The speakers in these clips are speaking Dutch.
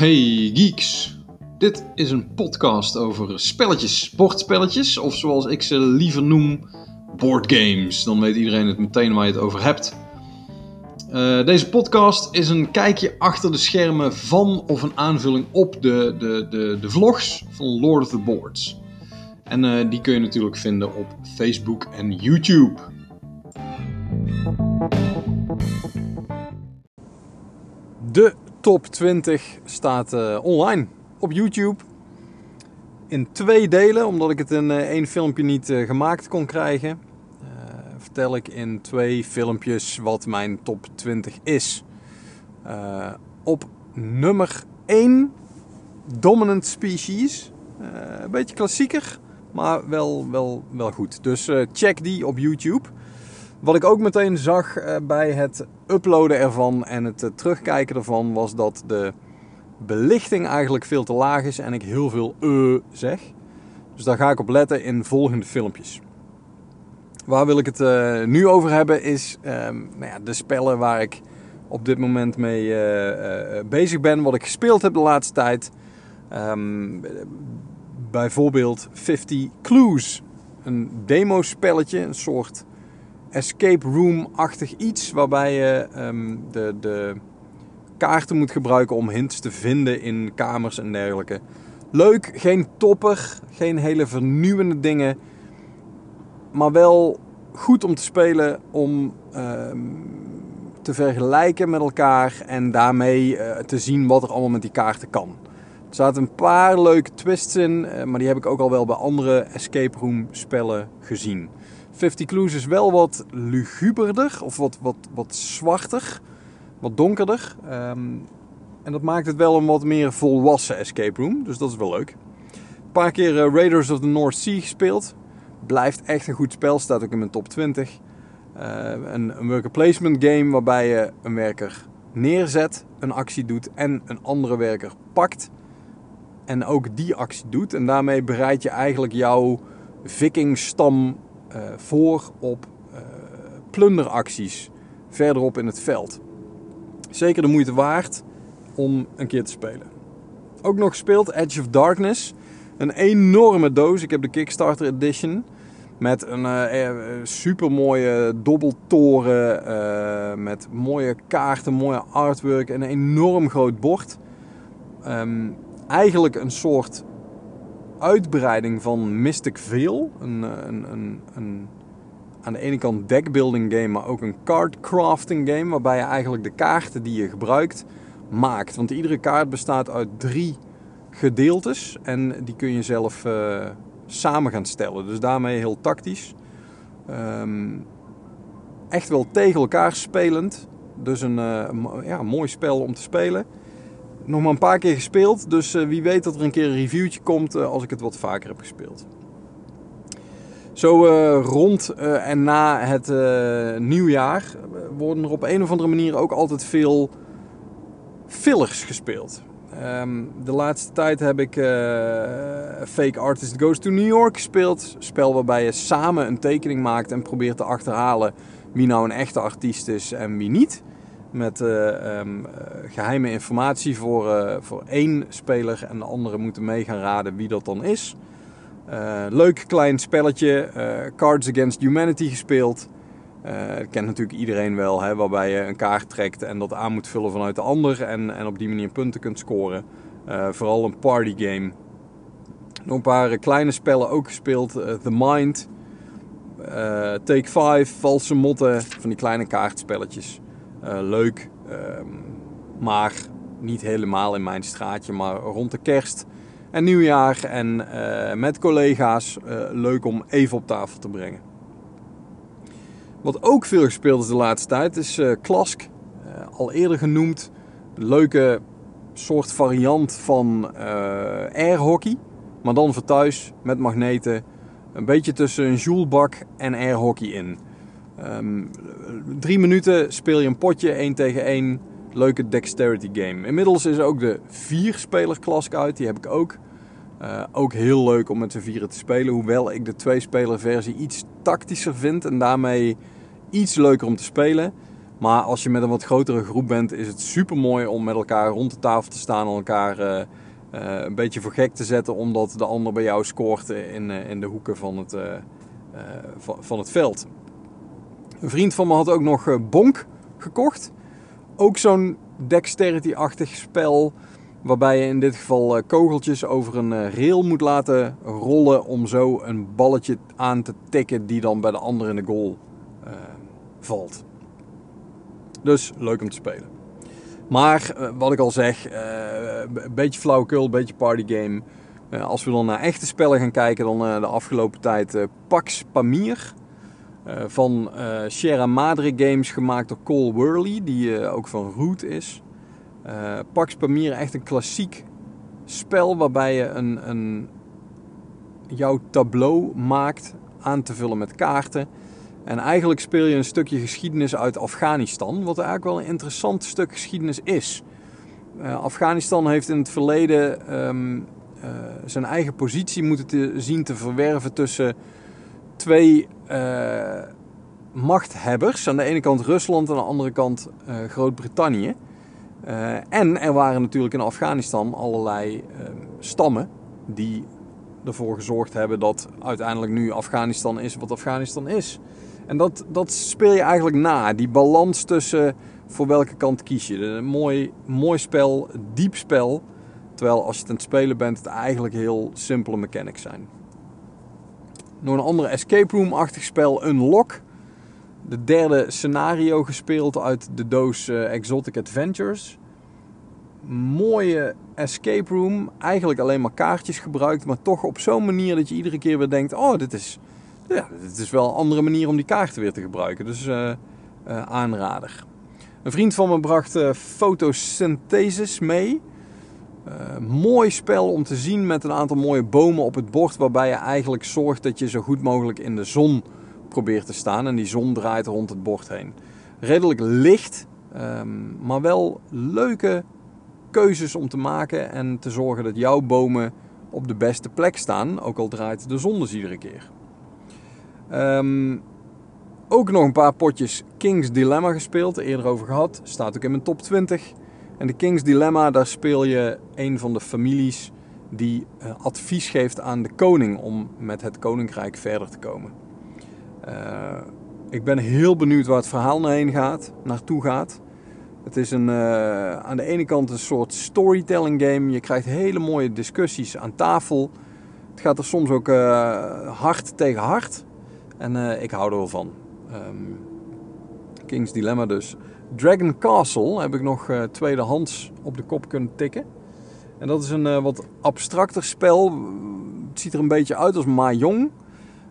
Hey geeks, dit is een podcast over spelletjes, bordspelletjes of zoals ik ze liever noem, boardgames. Dan weet iedereen het meteen waar je het over hebt. Uh, deze podcast is een kijkje achter de schermen van of een aanvulling op de, de, de, de vlogs van Lord of the Boards. En uh, die kun je natuurlijk vinden op Facebook en YouTube. De top 20 staat uh, online op YouTube. In twee delen, omdat ik het in één filmpje niet gemaakt kon krijgen vertel ik in twee filmpjes wat mijn top 20 is. Op nummer 1 Dominant Species. Een beetje klassieker, maar wel, wel, wel goed. Dus check die op YouTube. Wat ik ook meteen zag bij het uploaden ervan en het terugkijken ervan was dat de belichting eigenlijk veel te laag is en ik heel veel uh zeg. Dus daar ga ik op letten in volgende filmpjes. Waar wil ik het nu over hebben is um, nou ja, de spellen waar ik op dit moment mee bezig ben. Wat ik gespeeld heb de laatste tijd. Um, bijvoorbeeld 50 Clues. Een demo spelletje, een soort escape room-achtig iets. Waarbij je um, de, de kaarten moet gebruiken om hints te vinden in kamers en dergelijke. Leuk, geen topper, geen hele vernieuwende dingen maar wel goed om te spelen om uh, te vergelijken met elkaar en daarmee uh, te zien wat er allemaal met die kaarten kan. Er zaten een paar leuke twists in, uh, maar die heb ik ook al wel bij andere escape room spellen gezien. 50 Clues is wel wat luguberder of wat, wat, wat zwarter, wat donkerder. Um, en dat maakt het wel een wat meer volwassen escape room, dus dat is wel leuk. Een paar keer Raiders of the North Sea gespeeld. Blijft echt een goed spel, staat ook in mijn top 20. Uh, eh, een, een worker placement game waarbij je een werker neerzet, een actie doet en een andere werker pakt. En ook die actie doet. En daarmee bereid je eigenlijk jouw vikingstam voor op uh, plunderacties verderop in het veld. Zeker de moeite waard om een keer te spelen. Ook nog gespeeld Edge of Darkness. Een enorme doos. Ik heb de Kickstarter Edition. Met een eh, super mooie dobbeltoren. Met mooie kaarten, mooie artwork. En een enorm groot bord. Um, eigenlijk een soort uitbreiding van Mystic Veil. Een, eh, een, een, een, aan de ene kant deckbuilding game, maar ook een card crafting game. Waarbij je eigenlijk de kaarten die je gebruikt maakt. Want iedere kaart bestaat uit drie gedeeltes. En die kun je zelf uh, samen gaan stellen. Dus daarmee heel tactisch. Um, echt wel tegen elkaar spelend. Dus een uh, ja, mooi spel om te spelen. Nog maar een paar keer gespeeld. Dus uh, wie weet dat er een keer een reviewtje komt als ik het wat vaker heb gespeeld. Zo rond en na het nieuwjaar worden er op een of andere manier ook altijd veel fillers gespeeld. Um, de laatste tijd heb ik Fake Artist Goes to New York gespeeld. Spel waarbij je samen een tekening maakt en probeert te achterhalen wie nou een echte artiest is en wie niet. Met uh, um, geheime informatie voor, uh, voor één speler en de anderen moeten mee gaan raden wie dat dan is. leuk klein spelletje, Cards Against Humanity gespeeld. Uh, dat kent natuurlijk iedereen wel, hè, waarbij je een kaart trekt en dat aan moet vullen vanuit de ander en, en op die manier punten kunt scoren. Uh, vooral een party game. Nog een paar kleine spellen ook gespeeld. Uh, The Mind, Take 5, Valse Motten, van die kleine kaartspelletjes. Leuk, ehm, maar niet helemaal in mijn straatje, maar rond de kerst en nieuwjaar en met collega's leuk om even op tafel te brengen. Wat ook veel gespeeld is de laatste tijd is Klask. Al eerder genoemd. Een leuke soort variant van uh, airhockey. Maar dan voor thuis met magneten. Een beetje tussen een joulebak en airhockey in. Um, drie minuten speel je een potje 1 tegen 1. Leuke dexterity game. Inmiddels is ook de vier speler Klask uit. Die heb ik ook. Uh, ook heel leuk om met z'n vieren te spelen. Hoewel ik de twee-speler versie iets tactischer vind en daarmee iets leuker om te spelen. Maar als je met een wat grotere groep bent, is het super mooi om met elkaar rond de tafel te staan en elkaar eh, eh, een beetje voor gek te zetten, omdat de ander bij jou scoort in, in de hoeken van het, van, het veld. Een vriend van me had ook nog Bonk gekocht. Ook zo'n dexterity-achtig spel. Waarbij je in dit geval kogeltjes over een rail moet laten rollen om zo een balletje aan te tikken die dan bij de ander in de goal valt. Dus leuk om te spelen. Maar eh, wat ik al zeg, een beetje flauwekul, een beetje partygame. Als we dan naar echte spellen gaan kijken, dan de afgelopen tijd Pax Pamir. Van Sierra Madre Games, gemaakt door Cole Worley, die ook van Root is. Pax Pamir, echt een klassiek spel waarbij je een, een, jouw tableau maakt aan te vullen met kaarten. En eigenlijk speel je een stukje geschiedenis uit Afghanistan, wat eigenlijk wel een interessant stuk geschiedenis is. Uh, Afghanistan heeft in het verleden ehm, eh, zijn eigen positie moeten te, zien te verwerven tussen twee uh, machthebbers. Aan de ene kant Rusland en aan de andere kant Groot-Brittannië. en er waren natuurlijk in Afghanistan allerlei ehm, stammen die ervoor gezorgd hebben dat uiteindelijk nu Afghanistan is wat Afghanistan is. En dat, dat speel je eigenlijk na. Die balans tussen voor welke kant kies je. Een mooi, mooi spel, diep spel. Terwijl als je het aan het spelen bent, het eigenlijk heel simpele mechanics zijn. Nog een andere escape room-achtig spel, Unlock. De derde scenario gespeeld uit de doos uh, Exotic Adventures. Mooie escape room. Eigenlijk alleen maar kaartjes gebruikt, maar toch op zo'n manier dat je iedere keer weer denkt: oh, dit is ja, het is wel een andere manier om die kaarten weer te gebruiken. Dus uh, uh, aanrader. Een vriend van me bracht uh, Photosynthesis mee. Mooi spel om te zien met een aantal mooie bomen op het bord. Waarbij je eigenlijk zorgt dat je zo goed mogelijk in de zon probeert te staan. En die zon draait rond het bord heen. Redelijk licht, um, maar wel leuke keuzes om te maken. En te zorgen dat jouw bomen op de beste plek staan. Ook al draait de zon dus iedere keer. Um, ook nog een paar potjes King's Dilemma gespeeld, eerder over gehad. Staat ook in mijn top 20. En de King's Dilemma, daar speel je een van de families die uh, advies geeft aan de koning om met het koninkrijk verder te komen. Uh, ik ben heel benieuwd waar het verhaal naarheen gaat, naartoe gaat. Het is een, uh, aan de ene kant een soort storytelling game. Je krijgt hele mooie discussies aan tafel. Het gaat er soms ook hard tegen hard. En ik hou er wel van. Um, King's Dilemma dus. Dragon Castle heb ik nog uh, tweedehands op de kop kunnen tikken. En dat is een uh, wat abstracter spel. Het ziet er een beetje uit als Mahjong.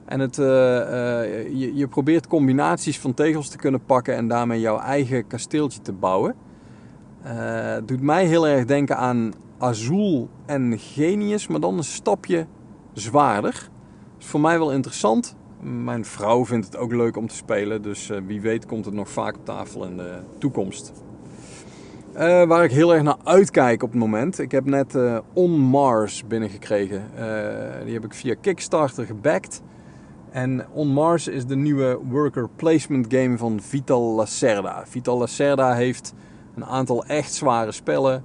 En het, je, je, probeert combinaties van tegels te kunnen pakken en daarmee jouw eigen kasteeltje te bouwen. Het doet mij heel erg denken aan Azul en Genius, maar dan een stapje zwaarder. Is voor mij wel interessant. Mijn vrouw vindt het ook leuk om te spelen, dus uh, wie weet komt het nog vaak op tafel in de toekomst. Uh, waar ik heel erg naar uitkijk op het moment. Ik heb net uh, On Mars binnengekregen. die heb ik via Kickstarter gebackt. En On Mars is de nieuwe worker placement game van Vital Lacerda. Vital Lacerda heeft een aantal echt zware spellen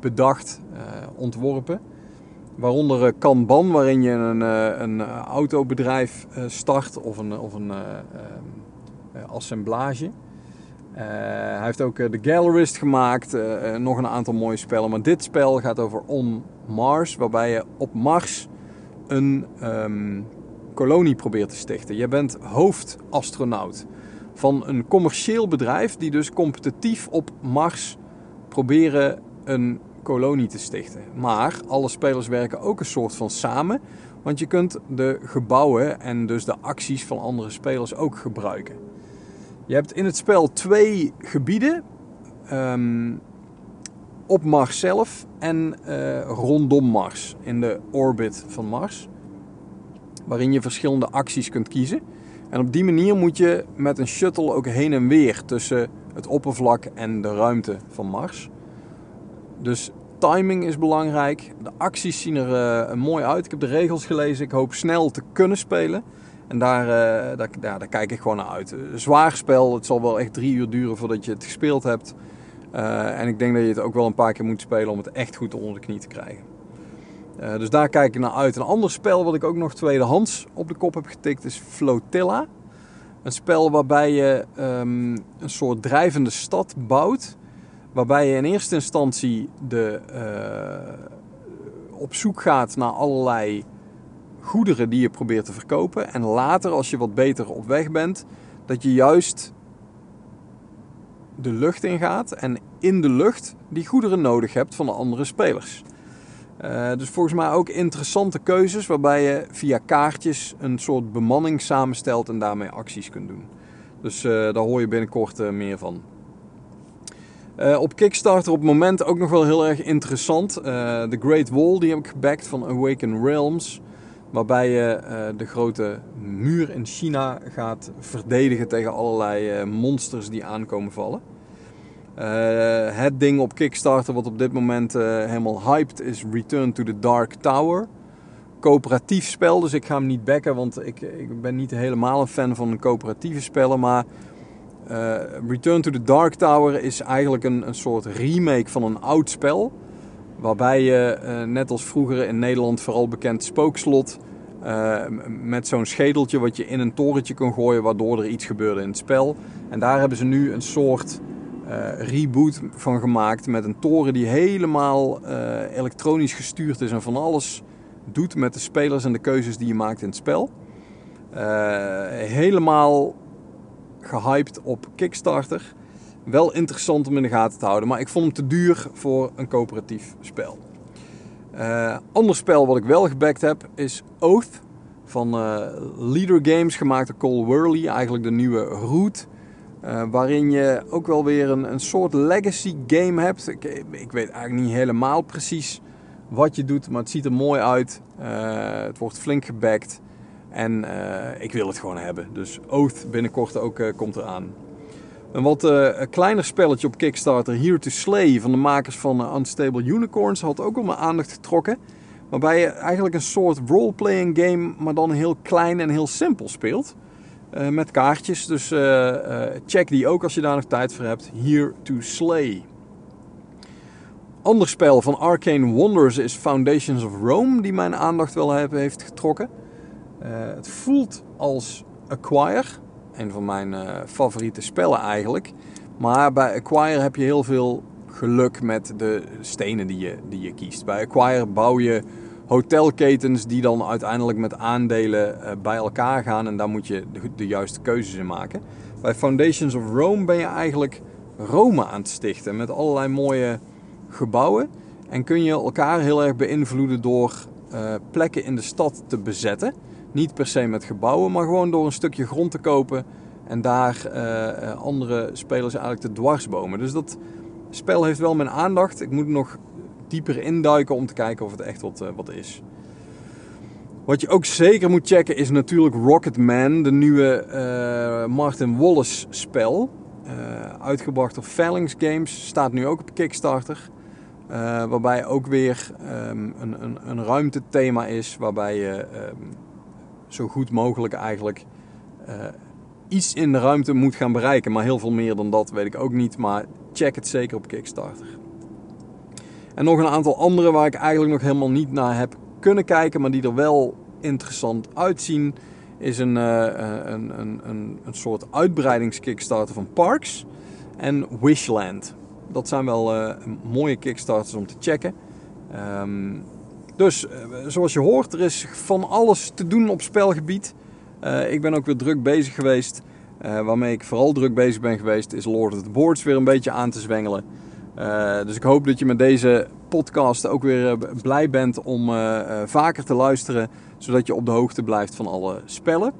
bedacht, ontworpen. Waaronder eh, Kanban, waarin je een, eh, een eh, autobedrijf start of een, of een assemblage. hij heeft ook de Gallerist gemaakt, nog een aantal mooie spellen. Maar dit spel gaat over On Mars, waarbij je op Mars een um, kolonie probeert te stichten. Je bent hoofdastronaut van een commercieel bedrijf die dus competitief op Mars proberen een kolonie te stichten. Maar alle spelers werken ook een soort van samen. Want je kunt de gebouwen en dus de acties van andere spelers ook gebruiken. Je hebt in het spel twee gebieden. Um, op Mars zelf en uh, rondom Mars. In de orbit van Mars. Waarin je verschillende acties kunt kiezen. En op die manier moet je met een shuttle ook heen en weer tussen het oppervlak en de ruimte van Mars. Dus timing is belangrijk. De acties zien er uh, mooi uit. Ik heb de regels gelezen. Ik hoop snel te kunnen spelen. En daar, uh, daar, daar kijk ik gewoon naar uit. Zwaar spel, het zal wel echt drie uur duren voordat je het gespeeld hebt. En ik denk dat je het ook wel een paar keer moet spelen om het echt goed onder de knie te krijgen. Dus daar kijk ik naar uit. Een ander spel wat ik ook nog tweedehands op de kop heb getikt is Flotilla. Een spel waarbij je um, een soort drijvende stad bouwt. Waarbij je in eerste instantie de, uh, op zoek gaat naar allerlei goederen die je probeert te verkopen. En later, als je wat beter op weg bent, dat je juist de lucht ingaat en in de lucht die goederen nodig hebt van de andere spelers. Uh, dus volgens mij ook interessante keuzes waarbij je via kaartjes een soort bemanning samenstelt en daarmee acties kunt doen. Dus uh, daar hoor je binnenkort meer van. Op Kickstarter op het moment ook nog wel heel erg interessant. The Great Wall, die heb ik gebackt van Awaken Realms. Waarbij je de grote muur in China gaat verdedigen tegen allerlei monsters die aankomen vallen. Het ding op Kickstarter wat op dit moment helemaal hyped is Return to the Dark Tower. Coöperatief spel, dus ik ga hem niet backen, want ik, ik ben niet helemaal een fan van coöperatieve spellen. Maar uh, Return to the Dark Tower is eigenlijk een, een soort remake van een oud spel. Waarbij je, net als vroeger in Nederland vooral bekend spookslot, met zo'n schedeltje wat je in een torentje kon gooien, waardoor er iets gebeurde in het spel. En daar hebben ze nu een soort reboot van gemaakt met een toren die helemaal elektronisch gestuurd is en van alles doet met de spelers en de keuzes die je maakt in het spel. Helemaal gehyped op Kickstarter. Wel interessant om in de gaten te houden, maar ik vond hem te duur voor een coöperatief spel. ander spel wat ik wel gebackt heb is Oath van Leader Games, gemaakt door Cole Worley, eigenlijk de nieuwe Root. Uh, waarin je ook wel weer een, een soort legacy game hebt. Ik, ik, weet eigenlijk niet helemaal precies wat je doet, maar het ziet er mooi uit. Uh, het wordt flink gebackt. En uh, ik wil het gewoon hebben. Dus Oath binnenkort ook komt eraan. Een wat kleiner spelletje op Kickstarter, Here to Slay, van de makers van Unstable Unicorns, had ook al mijn aandacht getrokken. Waarbij je eigenlijk een soort role-playing game, maar dan heel klein en heel simpel speelt. Uh, met kaartjes. Dus uh, uh, check die ook als je daar nog tijd voor hebt. Here to Slay. Ander spel van Arcane Wonders is Foundations of Rome, die mijn aandacht wel heeft getrokken. Het voelt als Acquire, een van mijn favoriete spellen eigenlijk. Maar bij Acquire heb je heel veel geluk met de stenen die je, die je kiest. Bij Acquire bouw je hotelketens die dan uiteindelijk met aandelen eh, bij elkaar gaan en daar moet je de, de, juiste keuzes in maken. Bij Foundations of Rome ben je eigenlijk Rome aan het stichten met allerlei mooie gebouwen en kun je elkaar heel erg beïnvloeden door plekken in de stad te bezetten. Niet per se met gebouwen, maar gewoon door een stukje grond te kopen en daar uh, andere spelers eigenlijk te dwarsbomen. Dus dat spel heeft wel mijn aandacht. Ik moet nog dieper induiken om te kijken of het echt wat, uh, wat is. Wat je ook zeker moet checken is natuurlijk Rocketman, de nieuwe Martin Wallace spel. Uitgebracht door Phalanx Games, staat nu ook op Kickstarter. waarbij ook weer um, een, een, een ruimtethema is, waarbij je um, zo goed mogelijk eigenlijk iets in de ruimte moet gaan bereiken. Maar heel veel meer dan dat weet ik ook niet, maar check het zeker op Kickstarter. En nog een aantal andere waar ik eigenlijk nog helemaal niet naar heb kunnen kijken, maar die er wel interessant uitzien, is een, uh, een, een, een, een soort uitbreidingskickstarter van Parks en Wishland. Dat zijn wel mooie kickstarters om te checken. Um, dus zoals je hoort, er is van alles te doen op spelgebied. Uh, ik ben ook weer druk bezig geweest. waarmee ik vooral druk bezig ben geweest, is Lord of the Boards weer een beetje aan te zwengelen. Uh, dus ik hoop dat je met deze podcast ook weer eh, blij bent om uh, vaker te luisteren, zodat je op de hoogte blijft van alle spellen.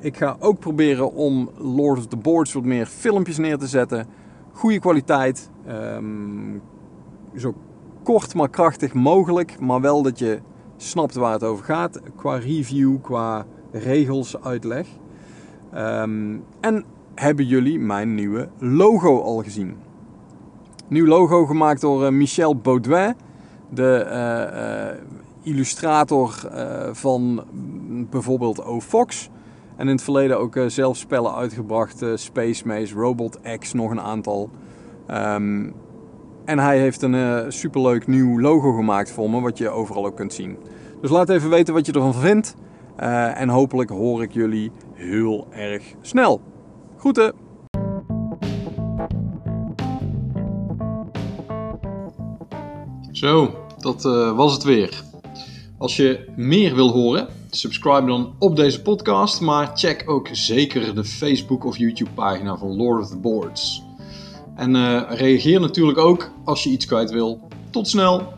Ik ga ook proberen om Lord of the Boards wat meer filmpjes neer te zetten. Goede kwaliteit, um, zo kort maar krachtig mogelijk, maar wel dat je snapt waar het over gaat qua review, qua regels, uitleg. Um, en hebben jullie mijn nieuwe logo al gezien? Nieuw logo gemaakt door uh, Michel Baudouin, de uh, illustrator van bijvoorbeeld O-Fox. En in het verleden ook zelf spellen uitgebracht. Space Maze, Robot X, nog een aantal. Um, en hij heeft een uh, superleuk nieuw logo gemaakt voor me, wat je overal ook kunt zien. Dus laat even weten wat je ervan vindt. Uh, en hopelijk hoor ik jullie heel erg snel. Groeten! Zo, dat uh, was het weer. Als je meer wil horen, subscribe dan op deze podcast. Maar check ook zeker de Facebook of YouTube pagina van Lord of the Boards. En uh, reageer natuurlijk ook als je iets kwijt wil. Tot snel!